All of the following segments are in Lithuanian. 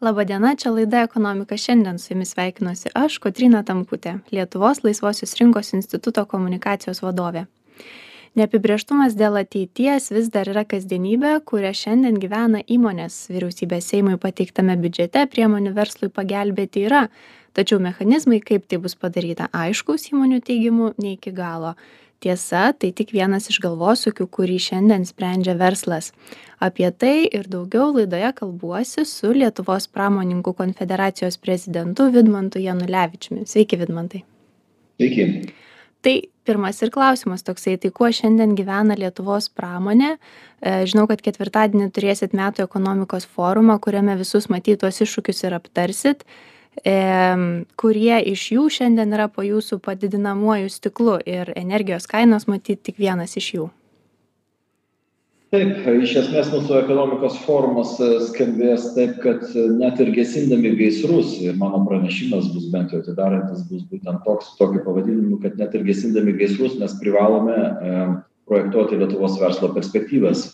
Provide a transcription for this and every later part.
Labadiena, čia laida Ekonomika šiandien su jumis sveikinuosi aš, Kotrina Tamkutė, Lietuvos Laisvosios rinkos instituto komunikacijos vadovė. Neapibrieštumas dėl ateities vis dar yra kasdienybė, kuria šiandien gyvena įmonės. Vyriausybės Seimui pateiktame biudžete priemonių verslui pagelbėti yra, tačiau mechanizmai, kaip tai bus padaryta, aiškus įmonių teigimų ne iki galo tiesa tai tik vienas iš galvosūkių kurį šiandien sprendžia verslas. Apie tai ir daugiau laidoje kalbuosi su lietuvos pramonininkų konfederacijos prezidentu vidmantu janulevičiumi. Sveiki vidmantai. Sveiki. Tai pirmas ir klausimas toksai tai kuo šiandien gyvena lietuvos pramonė? E, žinau kad ketvirtadienį turėsit metų ekonomikos forumą kuriame visus matyt tuos iššūkius ir aptarsit kurie iš jų šiandien yra po jūsų padidinamuoju stiklu ir energijos kainos matyt tik vienas iš jų. Taip, iš esmės mūsų ekonomikos forumas e, skambės taip, kad e, net ir gesindami gaisrus, ir mano pranešimas bus bent jau atidarantis, bus būtent toks, tokiu pavadinimu, kad net ir gesindami gaisrus mes privalome e, projektuoti Lietuvos verslo perspektyvas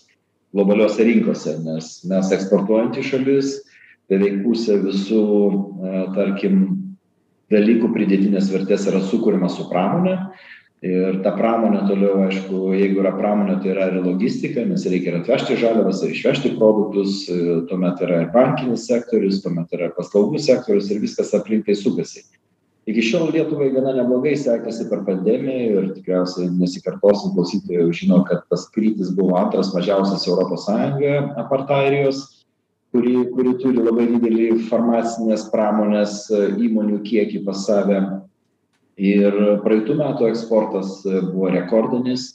globaliuose rinkose, nes mes eksportuojantį šalis, beveik pusė visų, e, tarkim, dalykų pridėtinės vertės yra sukūrima su pramonė. Ir ta pramonė toliau, aišku, jeigu yra pramonė, tai yra ir logistika, nes reikia ir atvežti žaliavas, ir išvežti produktus, e, tuomet yra ir bankinis sektorius, tuomet yra paslaugų sektorius ir viskas aplinkai sukasi. Iki šiol Lietuvai gana neblogai sekėsi per pandemiją ir tikriausiai nesikartosim klausytojai žino, kad tas krytis buvo antras mažiausias Europos Sąjungoje apart Airijos kuri kuri turi labai didelį farmacinės pramonės e, įmonių kiekį pas save. Ir praeitų metų eksportas e, buvo rekordinis.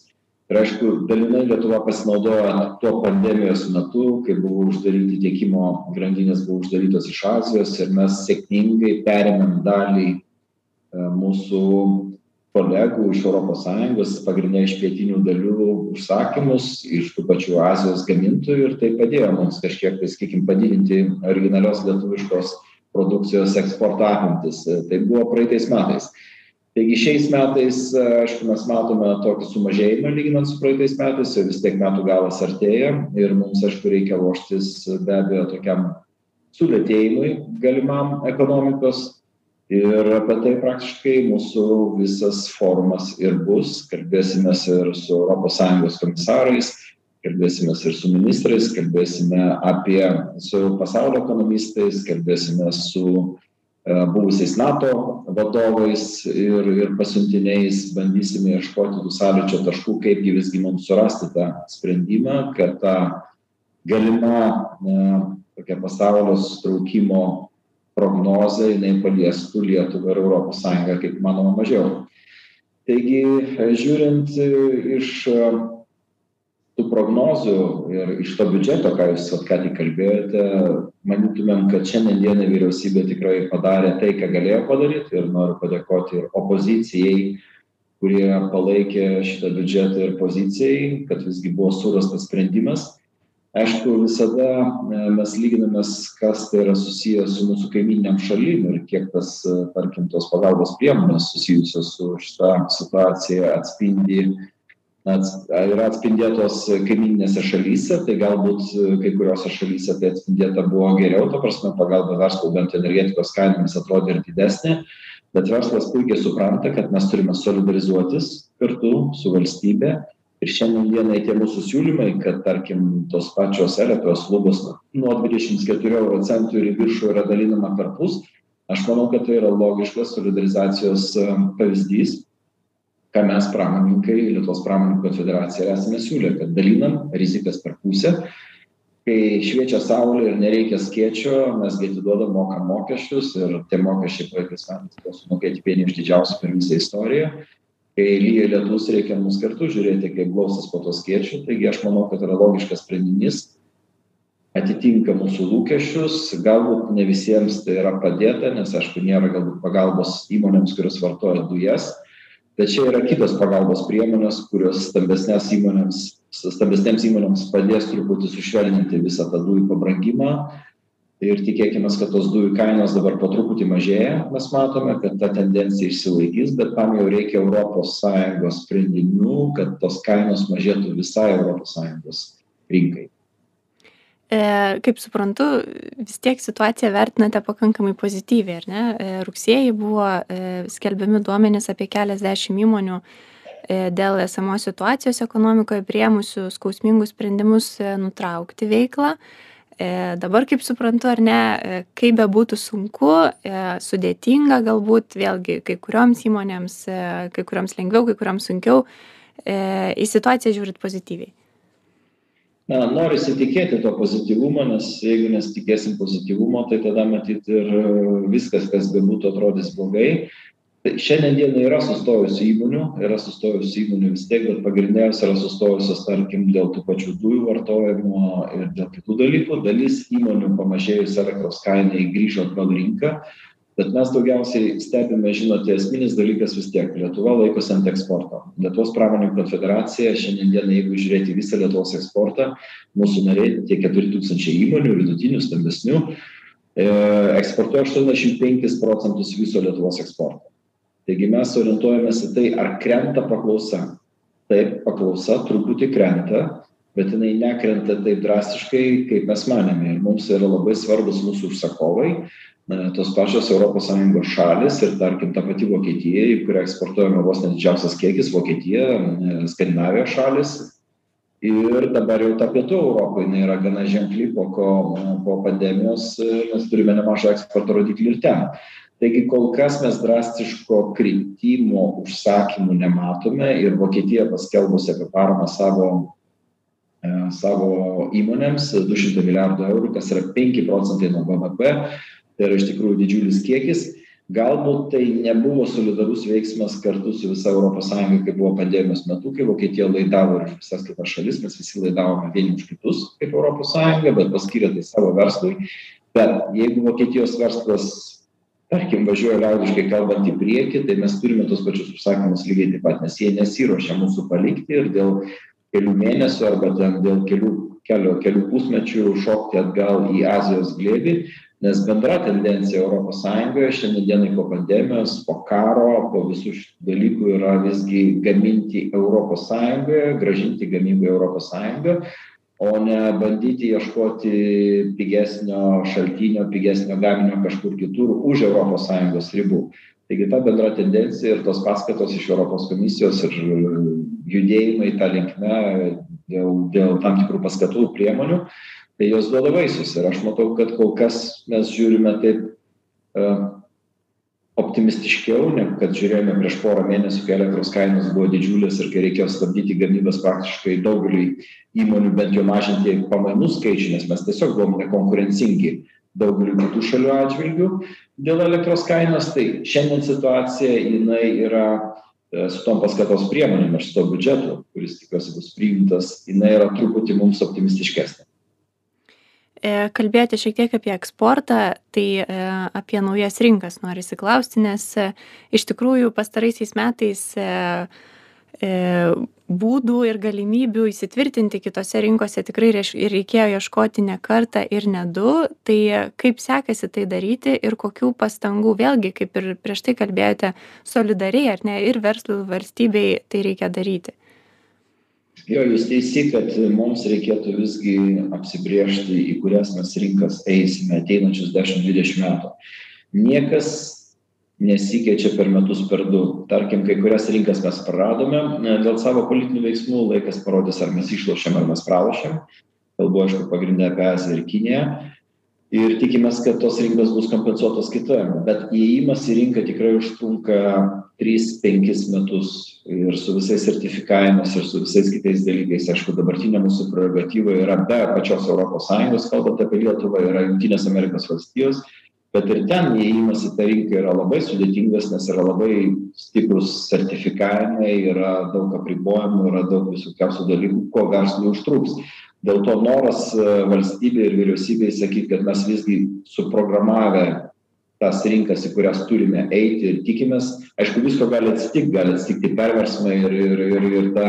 Ir aišku, dalinai Lietuva pasinaudojo tuo pandemijos metu, kai buvo uždaryti tiekimo grandinės, buvo uždarytos iš Azijos ir mes sėkmingai perėmėm dalį e, mūsų kolegų iš europos sąjungos pagrinde iš pietinių dalių užsakymus iš tų pačių azijos gamintojų ir tai padėjo mums kažkiek tai sakykim padidinti originalios lietuviškos produkcijos eksporto apimtis. Tai buvo praeitais metais. Taigi šiais metais aišku mes matome tokį sumažėjimą lyginant su praeitais metais jau vis tiek metų galas artėja ir mums aišku reikia ruoštis be abejo tokiam sulėtėjimui galimam ekonomikos ir apie tai praktiškai mūsų visas forumas ir bus. Kalbėsimės ir su europos sąjungos komisarais kalbėsimės ir su ministrais kalbėsime apie su pasaulio ekonomistais kalbėsimės su e, buvusiais nato vadovais ir ir pasiuntiniais. Bandysime ieškoti tų sąlyčio taškų kaipgi visgi mums surasti tą sprendimą kad ta galima na tokia pasaulio susitraukimo prognozė jinai paliestų Lietuvą ir Europos Sąjungą kaip manoma mažiau. Taigi, žiūrint iš e, tų prognozių ir iš to biudžeto, ką jūs ką tik kalbėjote, manytumėm, kad šiandien dieną vyriausybė tikrai padarė tai, ką galėjo padaryti ir noriu padėkoti ir opozicijai, kurie palaikė šitą biudžetą ir pozicijai, kad visgi buvo surastas sprendimas aišku visada e, mes lyginamės kas tai yra susiję su mūsų kaimyninėm šalim ir kiek tas e, tarkim tos pagalbos priemonės susijusios su šita situacija atspindi ats yra atspindėtos kaimyninėse šalyse tai galbūt e, kai kuriose šalyse tai atspindėta buvo geriau ta prasme pagalba verslui bent energetikos kainomis atrodė ir didesnė bet verslas puikiai supranta kad mes turime solidarizuotis kartu su valstybe ir šiandien dienai tie mūsų siūlymai kad tarkim tos pačios elektros lubos nuo dvidešims keturių euro centų ir į viršų yra dalinama perpus aš manau kad tai yra logiškas solidarizacijos e, pavyzdys ką mes pramonininkai lietuvos pramonininkų konfederacija ir esame siūlę kad dalinam rizikas per pusę. Kai šviečia saulė ir nereikia skėčio mes gi atiduodam mokam mokesčius ir tie mokesčiai praeitais metais buvo sumokėti vieni iš didžiausių per visą istoriją kai lyja lietus reikia mums kartu žiūrėti kaip glausis po tuo skėčiu taigi aš manau kad yra logiškas sprendinys. Atitinka mūsų lūkesčius. Galbūt ne visiems tai yra padėta nes aišku nėra galbūt pagalbos įmonėms kurios vartoja dujas. Čia yra kitos pagalbos priemonės kurios stambesnes įmonėms stambesnėms įmonėms padės truputį sušvelninti visą tą dujų pabrangimą ir tikėkimės kad tos dujų kainos dabar po truputį mažėja mes matome kad ta tendencija išsilaikys bet tam jau reikia europos sąjungos sprendinių kad tos kainos mažėtų visai europos sąjungos rinkai kaip suprantu, vis tiek situaciją vertinate pakankamai pozityviai, ar ne? Rugsėjai buvo skelbiami duomenys apie keliasdešimt įmonių dėl esamos situacijos ekonomikoje priemusių skausmingus sprendimus nutraukti veiklą. Dabar, kaip suprantu, ar ne, kaip be būtų sunku, sudėtinga galbūt, vėlgi, kai kurioms įmonėms, kai kurioms lengviau, kai kurioms sunkiau, į situaciją žiūrit pozityviai? Na norisi tikėti to pozityvumo nes jeigu nesitikėsim pozityvumo tai tada matyt ir viskas kas bebūtų atrodys blogai tai šiandien dienai yra sustojusių įmonių yra sustojusių įmonių vis tiek bet pagrinde jos yra sustojusios tarkim dėl tų pačių dujų vartojimo ir dėl kitų dalykų. Dalis įmonių pamažėjus elektros kainai grįžo atgal rinką bet mes daugiausiai stebime žinote esminis dalykas vis tiek lietuva laikosi ant eksporto. Lietuvos pramoninkų konfederacija šiandien dienai jeigu žiūrėti visą lietuvos eksportą mūsų nariai tie keturi tūkstančiai įmonių vidutinių stambesnių e, eksportuoja aštuoniasdešimt penkis procentus viso lietuvos eksporto taigi mes orientuojamės į tai ar krenta paklausa. Taip paklausa truputį krenta bet jinai nekrenta taip drastiškai kaip mes manėme. Ir mums yra labai svarbūs mūsų užsakovai tos pačios sąjungos šalys ir tarkim ta pati vokietija į kurią eksportuojama vos ne didžiausias kiekis vokietija skandinavijos šalys ir dabar jau ta pietų europa jinai yra gana ženkli po ko po pandemijos mes turime nemažą eksporto rodiklį ir ten taigi kol kas mes drastiško kritimo užsakymų nematome ir vokietija paskelbusi apie paramą savo e, savo įmonėms du šimtai milijardų eurų kas yra penki procentai nuo bvp tai yra iš tikrųjų didžiulis kiekis. Galbūt tai nebuvo solidarus veiksmas kartu su visa sąjunga kaip buvo pandemijos metu kai vokietija laidavo ir visas kitas šalis mes visi laidavome vieni už kitus kaip sąjunga bet paskyrė tai savo verslui. Bet jeigu vokietijos verslas tarkim važiuoja liaudiškai kalbant į priekį tai mes turime tuos pačius užsakymus lygiai taip pat nes jie nesiruošia mūsų palikti ir dėl kelių mėnesių arba ten dėl kelių kelio kelių pusmečių šokti atgal į azijos glėbį nes bendra tendencija europos sąjungoje šiandien dienai po pandemijos po karo po visų šitų dalykų yra visgi gaminti europos sąjungoje grąžinti gamybą į europos sąjungą o ne bandyti ieškoti pigesnio šaltinio pigesnio gaminio kažkur kitur už europos sąjungos ribų. Taigi ta bendra tendencija ir tos paskatos iš europos komisijos ir judėjimai ta linkme dėl dėl tam tikrų paskatų priemonių tai jos duoda vaisius. Ir aš matau kad kol kas mes žiūrime taip a optimistiškiau negu kad žiūrėjome prieš porą mėnesių kai elektros kainos buvo didžiulės ir kai reikėjo stabdyti gamybas praktiškai daugeliui įmonių bent jau mažinti pamainų skaičių nes mes tiesiog buvom nekonkurencingi daugeliui kitų šalių atžvilgiu dėl elektros kainos. Tai šiandien situacija jinai yra e, su tom paskatos priemonėm ir su tuo biudžetu kuris tikiuosi bus priimtas jinai yra truputį mums optimistiškesnė kalbėjote šiek tiek apie eksportą, tai e, apie naujas rinkas norisi klausti, nes e, iš tikrųjų pastaraisiais metais būdų ir galimybių įsitvirtinti kitose rinkose tikrai reikėjo ieškoti ne kartą ir ne du. Tai kaip sekasi tai daryti ir kokių pastangų, vėlgi, kaip ir prieš tai kalbėjote, solidariai ar ne, ir verslui, valstybei tai reikia daryti jo jūs teisi kad mums reikėtų visgi apsibrėžti į kurias mes rinkas eisime ateinančius dešim dvidešim metų. Niekas nesikeičia per metus per du. Tarkim kai kurias rinkas mes praradome dėl savo politinių veiksmų laikas parodys ar mes išlošėm ar mes pralošėm. Kalbu aišku pagrinde apie aziją ir kiniją ir tikimės kad tos rinkos bus kompensuotos kitur bet įėjimas į rinką tikrai užtrunka tris penkis metus ir su visais sertifikavimais ir su visais kitais dalykais. Aišku dabartinė mūsų prerogatyva yra be pačios sąjungos kalbant apie lietuvą yra jungtinės amerikos valstijos bet ir ten įėjimas į tą rinką yra labai sudėtingas nes yra labai stiprūs sertifikavimai yra daug apribojimų yra daug visokiausių dalykų ko verslui užtruks dėl to noras valstybei ir vyriausybei sakyt kad mes visgi suprogramavę tas rinkas į kurias turime eiti ir tikimės. Aišku visko gali atsitikt gali atsitikti perversmai ir ir ir ir ta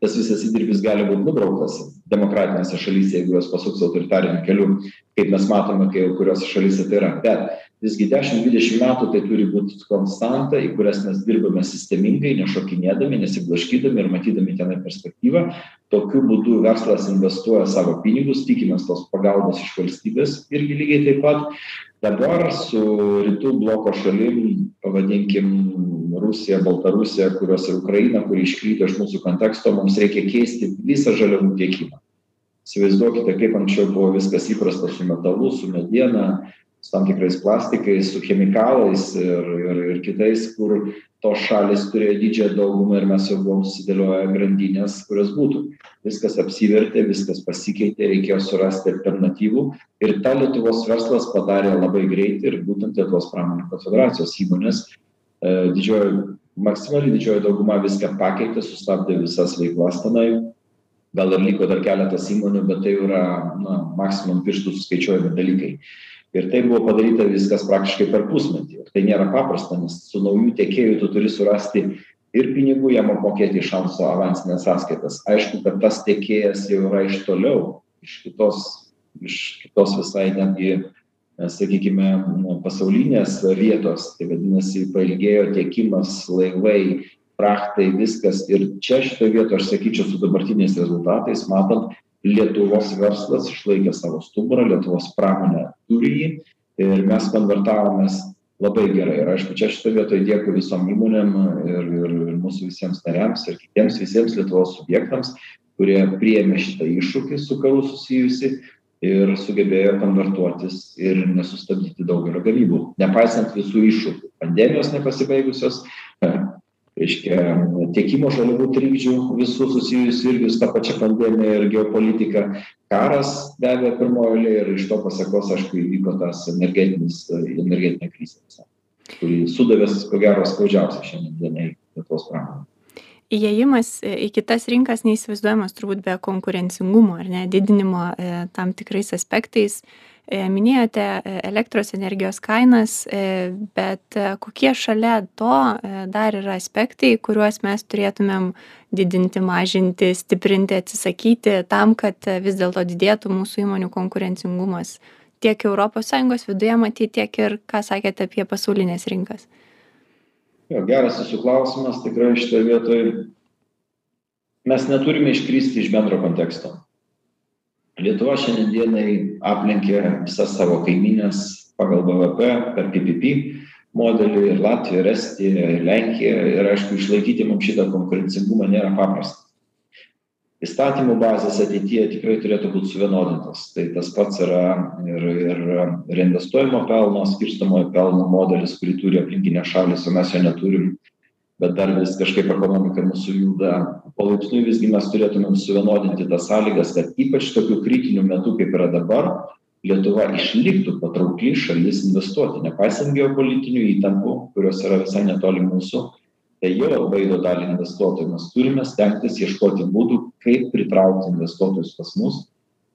tas visas įdirbis gali būt nubrauktas demokratinėse šalyse jeigu jos pasuks autoritariniu keliu kaip mes matome kai kuriose šalyse tai yra. Bet visgi dešim dvidešim metų tai turi būt konstanta į kurias mes dirbame sistemingai nešokinėdami nesiblaškydami ir matydami tenai perspektyvą. Tokiu būdu verslas investuoja savo pinigus tikimės tos pagalbos iš valstybės irgi lygiai taip pat dabar su rytų bloko šalim pavadinkim rusija baltarusija kurios ir ukraina kuri iškrito iš mūsų konteksto mums reikia keisti visą žaliavų tiekimą. Įsivaizduokite kaip anksčiau buvo viskas įprasta su metalu su mediena su tam tikrais plastikais su chemikalais ir ir ir kitais kur tos šalys turėjo didžiąją daugumą ir mes jau buvom susidėlioję grandines kurios būtų. Viskas apsivertė viskas pasikeitė reikėjo surasti alternatyvų ir tą lietuvos verslas padarė labai greit ir būtent lietuvos pramonininkų konfederacijos įmonės e, didžioji maksimali didžioji dauguma viską pakeitė sustabdė visas veiklas tenai. Gal ir liko dar keletas įmonių bet tai yra na maksimum pirštų suskaičiuojami dalykai ir tai buvo padaryta viskas praktiškai per pusmetį. Ir tai nėra paprasta nes su nauju tiekėju tu turi surasti ir pinigų jam apmokėti iš anksto avansines sąskaitas. Aišku kad tas tiekėjas jau yra iš toliau iš kitos iš kitos visai netgi sakykime pasaulinės vietos. Tai vadinasi pailgėjo tiekimas laivai frachtai viskas. Ir čia šitoj vietoj aš sakyčiau su dabartiniais rezultatais matant lietuvos verslas išlaikė savo stuburą lietuvos pramonė turi jį ir mes konvertavomės labai gerai. Ir aišku čia šitoj vietoj dėkui visom įmonėm ir ir ir mūsų visiems nariams ir kitiems visiems lietuvos subjektams kurie priėmė šitą iššūkį su karu susijusį ir sugebėjo konvertuotis ir nesustabdyti daugelio gamybų. Nepaisant visų iššūkių pandemijos nepasibaigusios reiškia tiekimo žaliavų trikdžių visų susijusių irgi su ta pačia pandemija ir geopolitika. Karas be abejo pirmoj eilėj ir iš to pasekos aišku įvyko tas energetinis energetinė krizė kuri sudavė ko gero skaudžiausiai šiandien dienai lietuvos pramonei įėjimas į kitas rinkas neįsivaizduojamas turbūt be konkurencingumo ar ne didinimo e, tam tikrais aspektais minėjote e, elektros energijos kainas, e, bet kokie šalia to dar yra aspektai, kuriuos mes turėtumėm didinti, mažinti, stiprinti, atsisakyti tam, kad vis dėlto didėtų mūsų įmonių konkurencingumas tiek ES viduje matyti, tiek ir, ką sakėte apie pasaulinės rinkas. Jo, geras jūsų klausimas, tikrai šitoje vietoje mes neturime iškrysti iš bendro konteksto lietuva šiandien dienai aplenkė visas savo kaimynes pagal bvp per ppp modelį ir latviją ir estiją ir lenkiją ir aišku išlaikyti mum šitą konkurencingumą nėra paprasta. Įstatymų bazės ateityje tikrai turėtų būt suvienodintos. Tai tas pats yra ir ir reinvestuojamo pelno skirstomojo pelno modelis kurį turi aplinkinės šalys o mes jo neturim bet dar vis kažkaip ekonomika mūsų juda palaipsniui visgi mes turėtumėm suvienodinti tas sąlygas kad ypač tokiu kritiniu metu kaip yra dabar lietuva išliktų patraukli šalis investuoti nepaisant geopolitinių įtampų kurios yra visai netoli mūsų. Tai jau baido dalį investuotojų mes turime stengtis ieškoti būdų kaip pritraukti investuotojus pas mus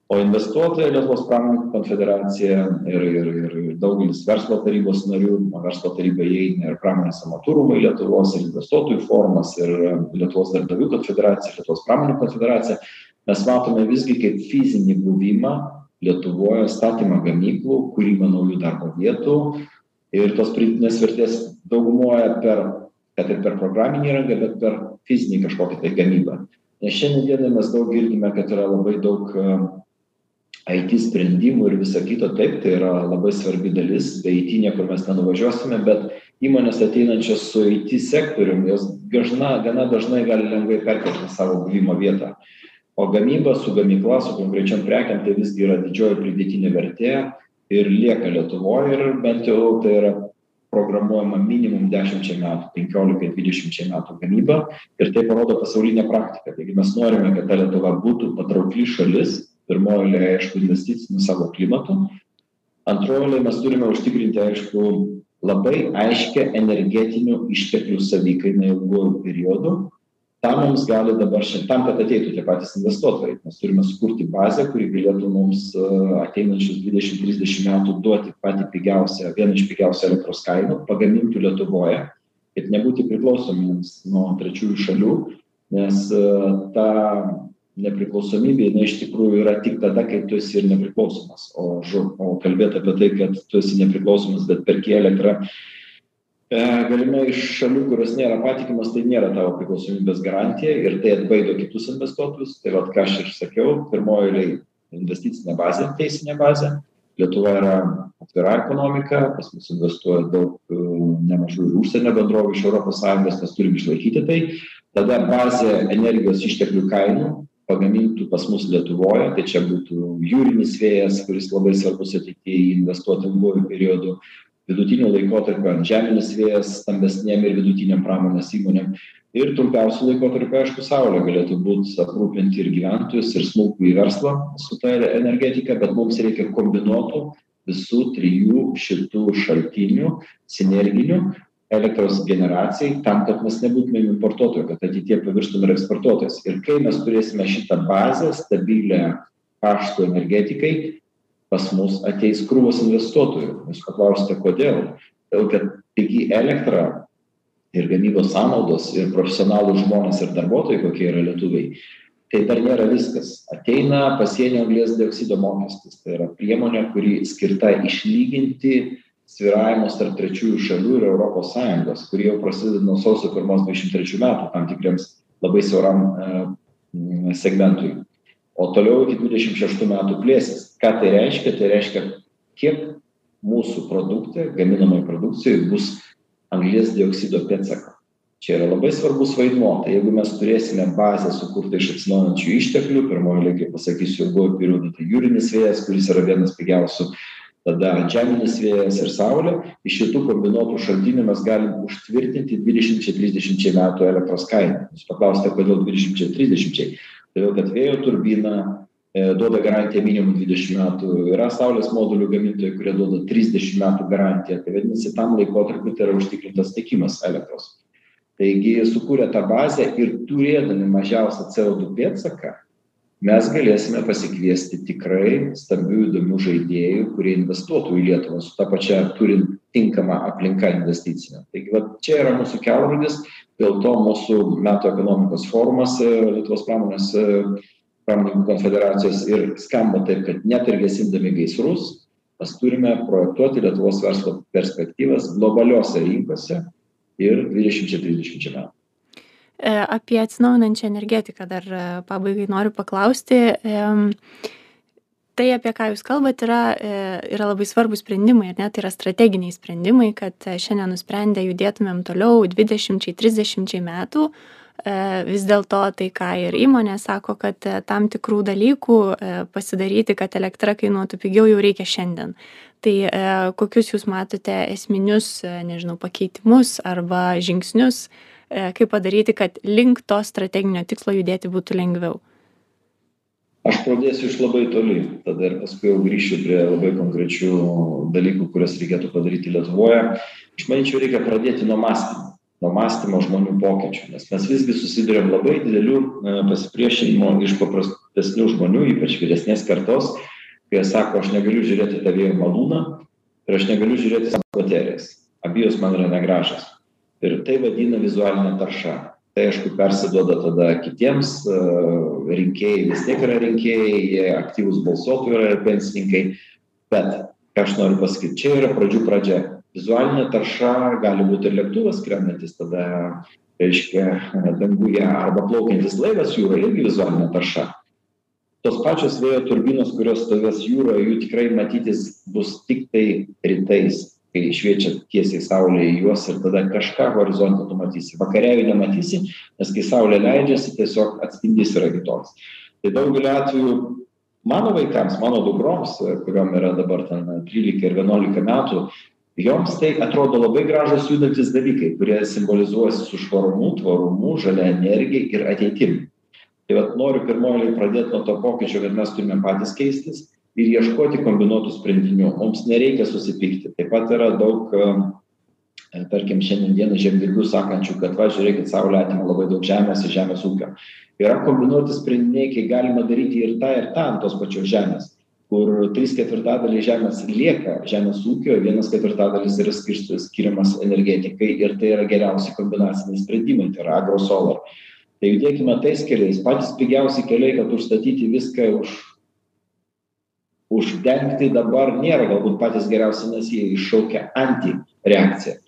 o investuotojai lietuvos pramonininkų konfederacija ir ir ir daugelis verslo tarybos narių o verslo taryba įeina ir pramonės amatų rūmai lietuvos ir investuotojų forumas ir lietuvos darbdavių konfederacija lietuvos pramonininkų konfederacija mes matome visgi kaip fizinį buvimą lietuvoje statymą gamyklų kūrimą naujų darbo vietų ir tos pridėtinės vertės daugumoje per kad ir per programinę įrangą bet per fizinį kažkokią tai gamybą. Nes šiandien dienai mes daug girdime kad yra labai daug it sprendimų ir visa kita taip tai yra labai svarbi dalis be it niekur mes nenuvažiuosime bet įmonės ateinančios su it sektorium jos dažna gana dažnai gali lengvai perkelti savo buvimo vietą. O gamyba su gamykla su konkrečiom prekėm tai visgi yra didžioji pridėtinė vertė ir lieka lietuvoj ir bent jau tai yra programuojama minimum dešimčiai metų penkiolikai dvidešimčiai metų gamyba ir tai parodo pasaulinė praktika taigi mes norime kad ta lietuva būtų patraukli šalis pirmoj eilėj aišku investiciniu savo klimatu. Antroj eilėj mes turime užtikrinti aišku labai aiškią energetinių išteklių savikainą ilguoju periodu. Tam mums gali dabar tam kad ateitų tie patys investuotojai. Mes turime sukurti bazę kuri galėtų mums ateinančius dvidešim trisdešim metų duoti patį pigiausią vieną iš pigiausių elektros kainų pagamintų lietuvoje kad nebūti priklausomiems nuo trečiųjų šalių nes ta nepriklausomybė jinai iš tikrųjų yra tik tada kai tu esi ir nepriklausomas. O žu o kalbėt apie tai kad tu esi nepriklausomas bet perki elektrą e, galimai iš šalių kurios nėra patikimos tai nėra tavo priklausomybės garantija ir tai atbaido kitus investuotojus. Tai vat ką aš ir sakiau pirmoj eilėj investicinė bazė teisinė bazė. Lietuva yra atvira ekonomika pas mus investuoja daug e, nemažai ir užsienio bendrovių iš sąjungos mes turim išlaikyti tai. Tada bazė energijos išteklių kainų pagamintų pas mus lietuvoje tai čia būtų jūrinis vėjas kuris labai svarbus ateity investuot ilguoju periodu vidutiniu laikotarpiu antžeminis vėjas stambesnėm ir vidutinėm pramonės įmonėm. Ir trumpiausiu laikotarpiu aišku saulė galėtų būt aprūpinti ir gyventojus ir smulkųjį verslą su ta energetika bet mums reikia kombinuotų visų trijų šitų šaltinių sinerginių elektros generacijai tam kad mes nebūtumėm importuotoju kad ateityje pavirstum ir eksportuotojais ir kai mes turėsime šitą bazę stabilią kaštų energetikai pas mus ateis krūvos investuotojų. Jūs paklausite kodėl? Todėl kad pigi elektra ir gamybos sąnaudos ir profesionalūs žmonės ir darbuotojai kokie yra lietuviai tai dar nėra viskas. Ateina pasienio anglies dioksido mokestis. Tai yra priemonė kuri skirta išlyginti svyravimus tarp trečiųjų šalių ir europos sąjungos kuri jau prasideda nuo sausio pirmos dvidešim trečių metų tam tikriems labai siauram e, segmentui. O toliau iki dvidešim šeštų metų plėsis. Ką tai reiškia? Tai reiškia kiek mūsų produkte gaminamoj produkcijoj bus anglies dioksido pėdsako. Čia yra labai svarbus vaidmuo. Tai jeigu mes turėsime bazę sukurtą iš atsinaujinančių išteklių pirmoj eilėj kaip pasakysiu ilguoju periodu tai jūrinis vėjas kuris yra vienas pigiausių tada žeminis vėjas ir saulė. Iš šitų kombinuotų šaltinių mes galim užtvirtinti dvidešimčiai trisdešimčiai metų elektros kainą. Jūs paklausėte kodėl dvidešimčiai trisdešimčiai todėl kad vėjo turbina e, duoda garantiją minimum dvidešim metų. Yra saulės modulių gamintojai kurie duoda trisdešim metų garantiją. Tai vadinasi tam laikotarpiui tai yra užtikrintas tiekimas elektros. Taigi sukūrę tą bazę ir turėdami mažiausią co du pėdsaką mes galėsime pasikviesti tikrai stambių įdomių žaidėjų kurie investuotų į lietuvą su ta pačia turint tinkamą aplinka investicinę. Taigi vat čia yra mūsų kelrodis dėl to mūsų metų ekonomikos forumas e, lietuvos pramonės e, pramonininkų konfederacijos ir skamba taip kad net ir gesindami gaisrus mes turime projektuoti lietuvos verslo perspektyvas globaliose rinkose ir dvidešimčia trisdešimčia metų apie atsinaujinančią energetiką dar e, pabaigai noriu paklausti. Tai, apie ką Jūs kalbate, yra, e, yra labai svarbus sprendimai, ar ne? Tai yra strateginiai sprendimai, kad šiandien nusprendę judėtumėm toliau 20-30 metų. Vis dėlto tai, ką ir įmonė sako, kad tam tikrų dalykų pasidaryti, kad elektra kainuotų pigiau, jau reikia šiandien. Tai kokius Jūs matote esminius, nežinau, pakeitimus arba žingsnius, E, kaip padaryti, kad link to strateginio tikslo judėti būtų lengviau? Aš pradėsiu iš labai toli, tada ir paskui jau grįšiu prie labai konkrečių dalykų, kurias reikėtų padaryti Lietuvoje. Aš manyčiau, reikia pradėti nuo mąstymo, nuo mąstymo žmonių pokyčių, nes mes visgi susidurėm labai didelių e, pasipriešinimo iš paprastesnių žmonių, ypač vyresnės kartos, kai jie sako, aš negaliu žiūrėti tą vėjo malūną ir aš negaliu žiūrėti savo baterijas. Abijos man yra negražios ir tai vadina vizualine tarša. Tai aišku persiduoda tada kitiems e, rinkėjai vis tiek yra rinkėjai jie aktyvūs balsuotojai yra ir pensininkai. Bet ką aš noriu pasakyt čia yra pradžių pradžia. Vizualinė tarša gali būt ir lėktuvas skrendantis tada reiškia danguje arba plaukiantis laivas jūroj irgi vizualinė tarša. Tos pačios vėjo turbinos kurios stovės jūroj jų tikrai matytis bus tiktai rytais kai šviečia tiesiai saulė į juos ir tada kažką horizonte tu matysi. Vakare jau nematysi nes kai saulė leidžiasi tiesiog atspindys yra kitoks. Tai daugeliu atvejų mano vaikams mano dukroms kuriom yra dabar ten trylika ir vienuolika metų joms tai atrodo labai gražūs judantys dalykai kurie simbolizuojas su švarumu tvarumu žalia energija ir ateitim tai vat noriu pirmoj eilėj pradėt nuo to pokyčio kad mes turime patys keistis ir ieškoti kombinuotų sprendinių. Mums nereikia susipykti. Taip pat yra daug e, tarkim šiandien dienai žemdirbių sakančių kad va žiūrėkit saulė atima labai daug žemės iš žemės ūkio. Yra kombinuoti sprendiniai kai galima daryti ir tą ir tą ant tos pačios žemės kur trys ketvirtadaliai žemės lieka žemės ūkio vienas ketvirtadalis yra skirsto skiriamas energetikai ir tai yra geriausi kombinaciniai sprendimai tai yra agrosolar. Tai judėkime tais keliais. Patys pigiausi keliai kad užstatyti viską už uždengti dabar nėra galbūt patys geriausi nes jie iššaukia anti reakciją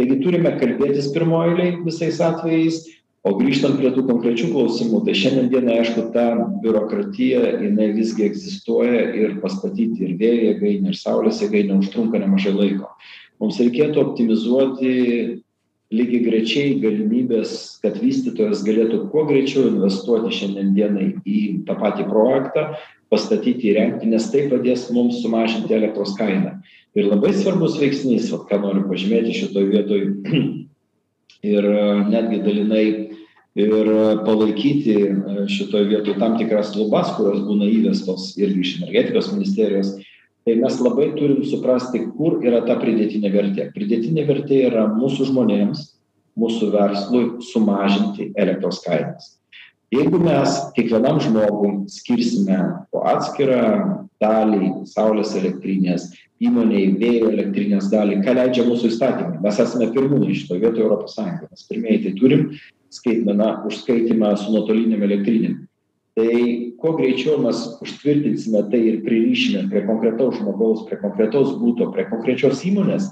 taigi turime kalbėtis pirmoj eilėj visais atvejais o grįžtant prie tų konkrečių klausimų tai šiandien aišku ta biurokratija jinai visgi egzistuoja ir pastatyti ir vėjo jėgainę ir saulės jėgainę užtrunka nemažai laiko. Mums reikėtų optimizuoti lygiagrečiai galimybes kad vystytojas galėtų kuo greičiau investuoti šiandien dienai į tą patį projektą pastatyti įrengti nes tai padės mums sumažinti elektros kainą. Ir labai svarbus veiksnys vat ką noriu pažymėti šitoj vietoj ir netgi dalinai ir palaikyti šitoj vietoj tam tikras lubas kurios būna įvestos irgi iš energetikos ministerijos tai mes labai turim suprasti kur yra ta pridėtinė vertė. Pridėtinė vertė yra mūsų žmonėms mūsų verslui sumažinti elektros kainas jeigu mes kiekvienam žmogui skirsime po atskirą dalį saulės elektrinės įmonei vėjo elektrinės dalį ką leidžia mūsų įstatymai? Mes esame pirmūnai šitoj vietoj europos sąjungoj mes pirmieji tai turim skaitmeną užskaitymą su nuotolinėm elektrinėm. Tai kuo greičiau mes užtvirtinsime tai ir pririšime prie konkretaus žmogaus prie konkretaus buto prie konkrečios įmonės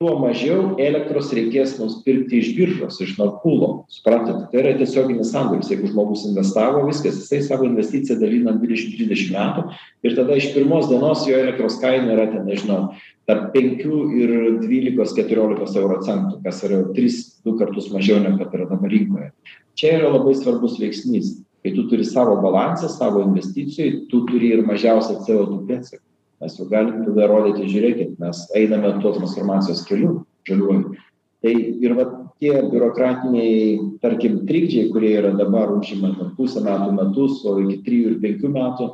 tuo mažiau elektros reikės mums pirkti iš biržos iš nord pulo suprantat tai yra tiesioginis sandoris jeigu žmogus investavo viskas jisai savo investiciją dalina dvidešim trisdešim metų ir tada iš pirmos dienos jo elektros kaina yra ten nežinau tarp penkių ir dvylikos keturiolikos euro centų kas yra tris du kartus mažiau negu kad yra dabar rinkoje. Čia yra labai svarbus veiksnys. Kai tu turi savo balansą savo investicijoj tu turi ir mažiausią co du pėdsaką mes jau galim tada rodyti žiūrėkit mes einame tuo transformacijos keliu žaliuoju. Tai ir vat tie biurokratiniai tarkim trikdžiai kurie yra dabar užima ten pusę metų metus o iki trijų ir penkių metų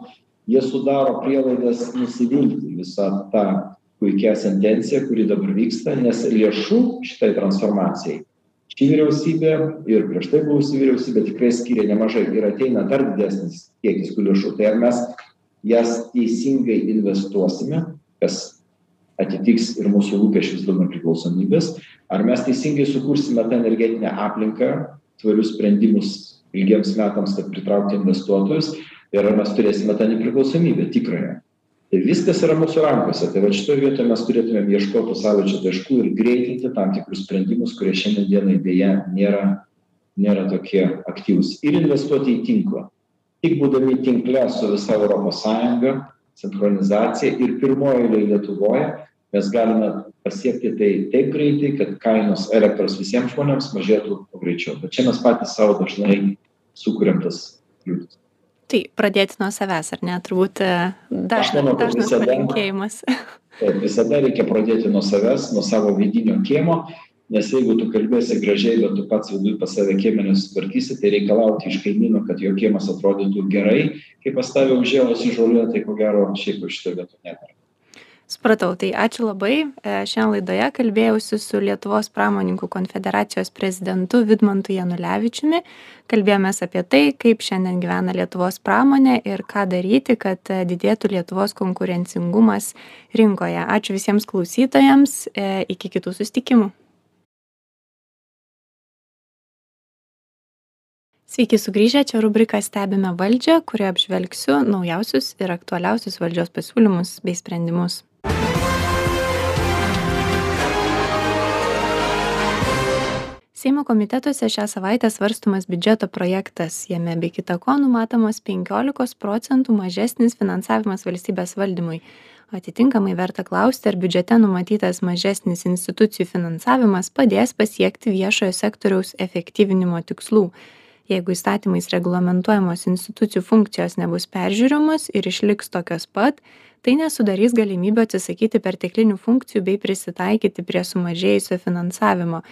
jie sudaro prielaidas nusivilti visa ta puikia sentencija kuri dabar vyksta nes lėšų šitai transformacijai ši vyriausybė ir prieš tai buvusi vyriausybė tikrai skyrė nemažai ir ateina dar didesnis kiekis tų lėšų. Tai ar mes jas teisingai investuosime kas atitiks ir mūsų lūkesčius dėl nepriklausomybės. Ar mes teisingai sukursime tą energetinę aplinką tvarius sprendimus ilgiems metams kad pritraukti investuotojus ir ar mes turėsime tą nepriklausomybę tikrąją. Tai viskas yra mūsų rankose. Tai vat šitoj vietoj mes turėtumėm ieškot tų sąlyčio taškų ir greitinti tam tikrus sprendimus kurie šiandien dienai deja nėra nėra tokie aktyvūs. Ir investuoti į tinklą tik būdami tinkle su visa europos sąjunga sinchronizacija ir pirmoj eilėj lietuvoje mes galime pasiekti tai taip greitai kad kainos elektros visiems žmonėms mažėtų kuo greičiau bet čia mes patys sau dažnai sukuriam tas kliūtis Tai pradėti nuo savęs, ar ne? Turbūt e, dažna, dažnas visada, palinkėjimas. Taip, visada reikia pradėti nuo savęs, nuo savo vidinio kiemo nes jeigu tu kalbėsi gražiai bet tu pats viduj pas save kieme nesusitvarkysi tai reikalauti iš kaimyno kad jo kiemas atrodytų gerai kai pas tave užžėlusi žolė tai ko gero šiaip jau šitoj vietoj nedera Supratau, tai ačiū labai. E, šiandien laidoje kalbėjausi su Lietuvos pramoninkų konfederacijos prezidentu Vidmantu Janulevičiumi. Kalbėjomės apie tai, kaip šiandien gyvena Lietuvos pramonė ir ką daryti, kad e, didėtų Lietuvos konkurencingumas rinkoje. Ačiū visiems klausytojams. E, iki kitų sustikimų. Sveiki sugrįžę, čia rubrika Stebime valdžią, kurioje apžvelgsiu naujausius ir aktualiausius valdžios pasiūlymus bei sprendimus. Seimo komitetuose šią savaitę svarstumas biudžeto projektas. Jame be kita ko numatomas 15 procentų mažesnis finansavimas valstybės valdymui. Atitinkamai verta klausti, ar biudžete numatytas mažesnis institucijų finansavimas padės pasiekti viešojo sektoriaus efektyvinimo tikslų jeigu įstatymais reglamentuojamos institucijų funkcijos nebus peržiūrimos ir išliks tokios pat tai nesudarys galimybių atsisakyti perteklinių funkcijų bei prisitaikyti prie sumažėjusio finansavimo.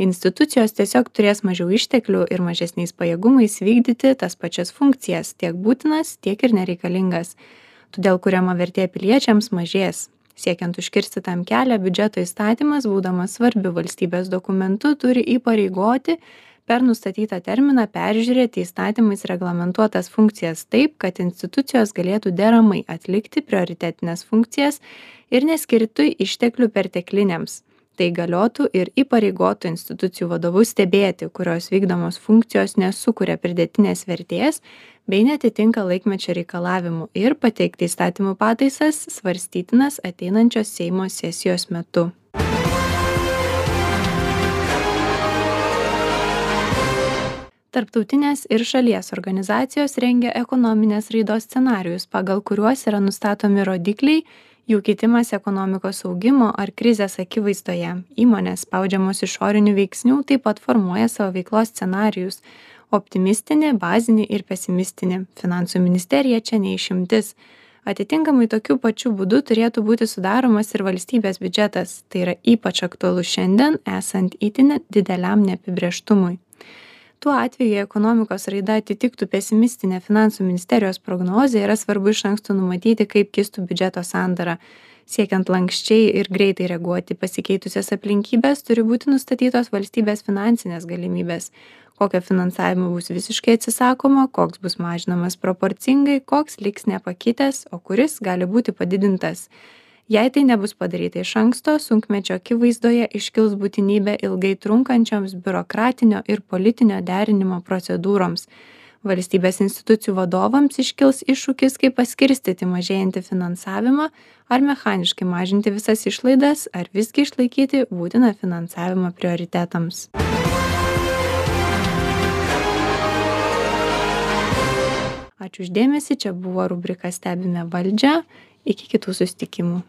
Institucijos tiesiog turės mažiau išteklių ir mažesniais pajėgumais vykdyti tas pačias funkcijas tiek būtinas tiek ir nereikalingas. Todėl kuriama vertė piliečiams mažės. Siekiant užkirsti tam kelią biudžeto įstatymas būdamas svarbiu valstybės dokumentu turi įpareigoti per nustatytą terminą peržiūrėti įstatymais reglamentuotas funkcijas taip kad institucijos galėtų deramai atlikti prioritetines funkcijas ir neskirtų išteklių pertekliniams. Tai galiotų ir įpareigotų institucijų vadovus stebėti kurios vykdomos funkcijos nesukuria pridėtinės vertės bei neatitinka laikmečio reikalavimų ir pateikti įstatymų pataisas svarstytinas ateinančios seimo sesijos metu tarptautinės ir šalies organizacijos rengia ekonominės raidos scenarijus pagal kuriuos yra nustatomi rodikliai jų kitimas ekonomikos augimo ar krizės akivaizdoje. Įmonės spaudžiamos išorinių veiksnių taip pat formuoja savo veiklos scenarijus optimistinį bazinį ir pesimistinį finansų ministerija čia ne išimtis. Atitinkamai tokiu pačiu būdu turėtų būti sudaromas ir valstybės biudžetas. Tai yra ypač aktualu šiandien esant itin dideliam neapibrėžtumui tuo atveju jei ekonomikos raida atitiktų pesimistinę finansų ministerijos prognozę yra svarbu iš anksto numatyti kaip kistų biudžeto sandara. Siekiant lanksčiai ir greitai reaguoti į pasikeitusias aplinkybes turi būti nustatytos valstybės finansinės galimybės. Kokio finansavimo bus visiškai atsisakoma koks bus mažinamas proporcingai koks liks nepakitęs o kuris gali būti padidintas jei tai nebus padaryta iš anksto sunkmečio akivaizdoje iškils būtinybė ilgai trunkančioms biurokratinio ir politinio derinimo procedūroms. Valstybės institucijų vadovams iškils iššūkis kaip paskirstyti mažėjantį finansavimą ar mechaniškai mažinti visas išlaidas ar visgi išlaikyti būtiną finansavimą prioritetams. Ačiū už dėmesį čia buvo rubrika stebime valdžią. Iki kitų susitikimų